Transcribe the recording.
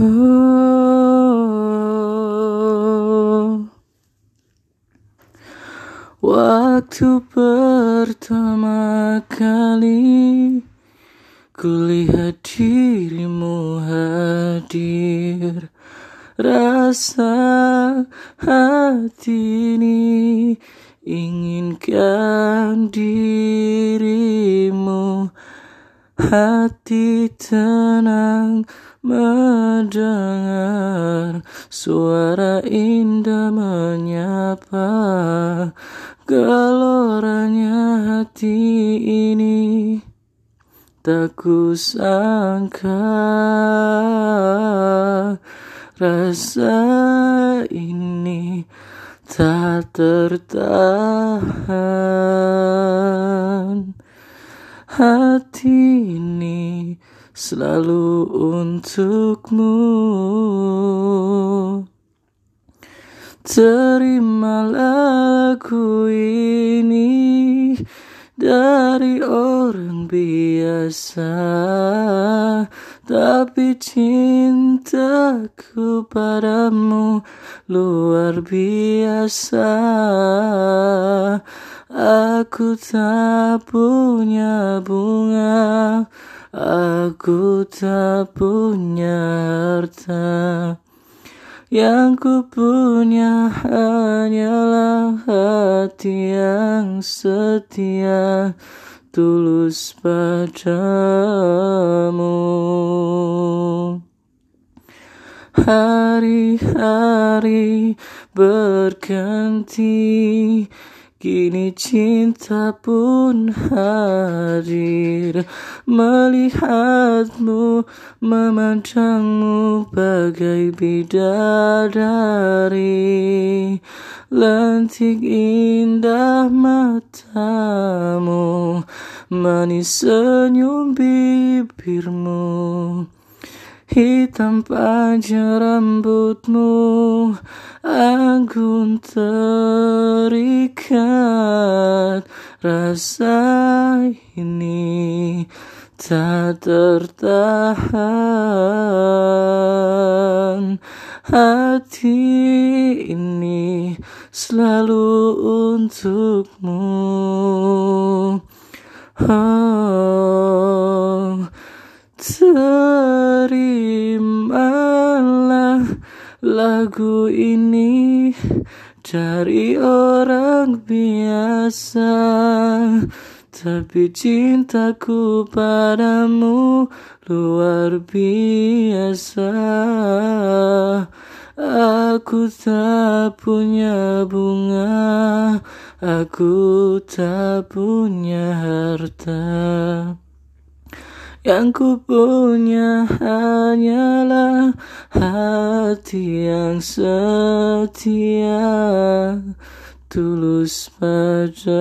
Oh, waktu pertama kali kulihat dirimu hadir, rasa hati ini inginkan dirimu, hati tenang mendengar suara indah menyapa geloranya hati ini. Tak kusangka rasa ini tak tertahan. Hati ini selalu untukmu. Terimalah lagu ini dari orang biasa, tapi cintaku padamu luar biasa. Aku tak punya bunga Aku tak punya harta. Yang ku punya hanyalah hati yang setia. Tulus padamu. Hari-hari berganti Kini cinta pun hadir. Melihatmu, memandangmu bagai bidadari. Lentik indah matamu Manis senyum bibirmu. Hitam panjang rambutmu Anggun terikat Rasa ini tak tertahan. Hati ini selalu untukmu. Oh, lagu ini dari orang biasa Tapi cintaku padamu luar biasa. Aku tak punya bunga Aku tak punya harta yang ku punya hanyalah hati yang setia tulus padamu.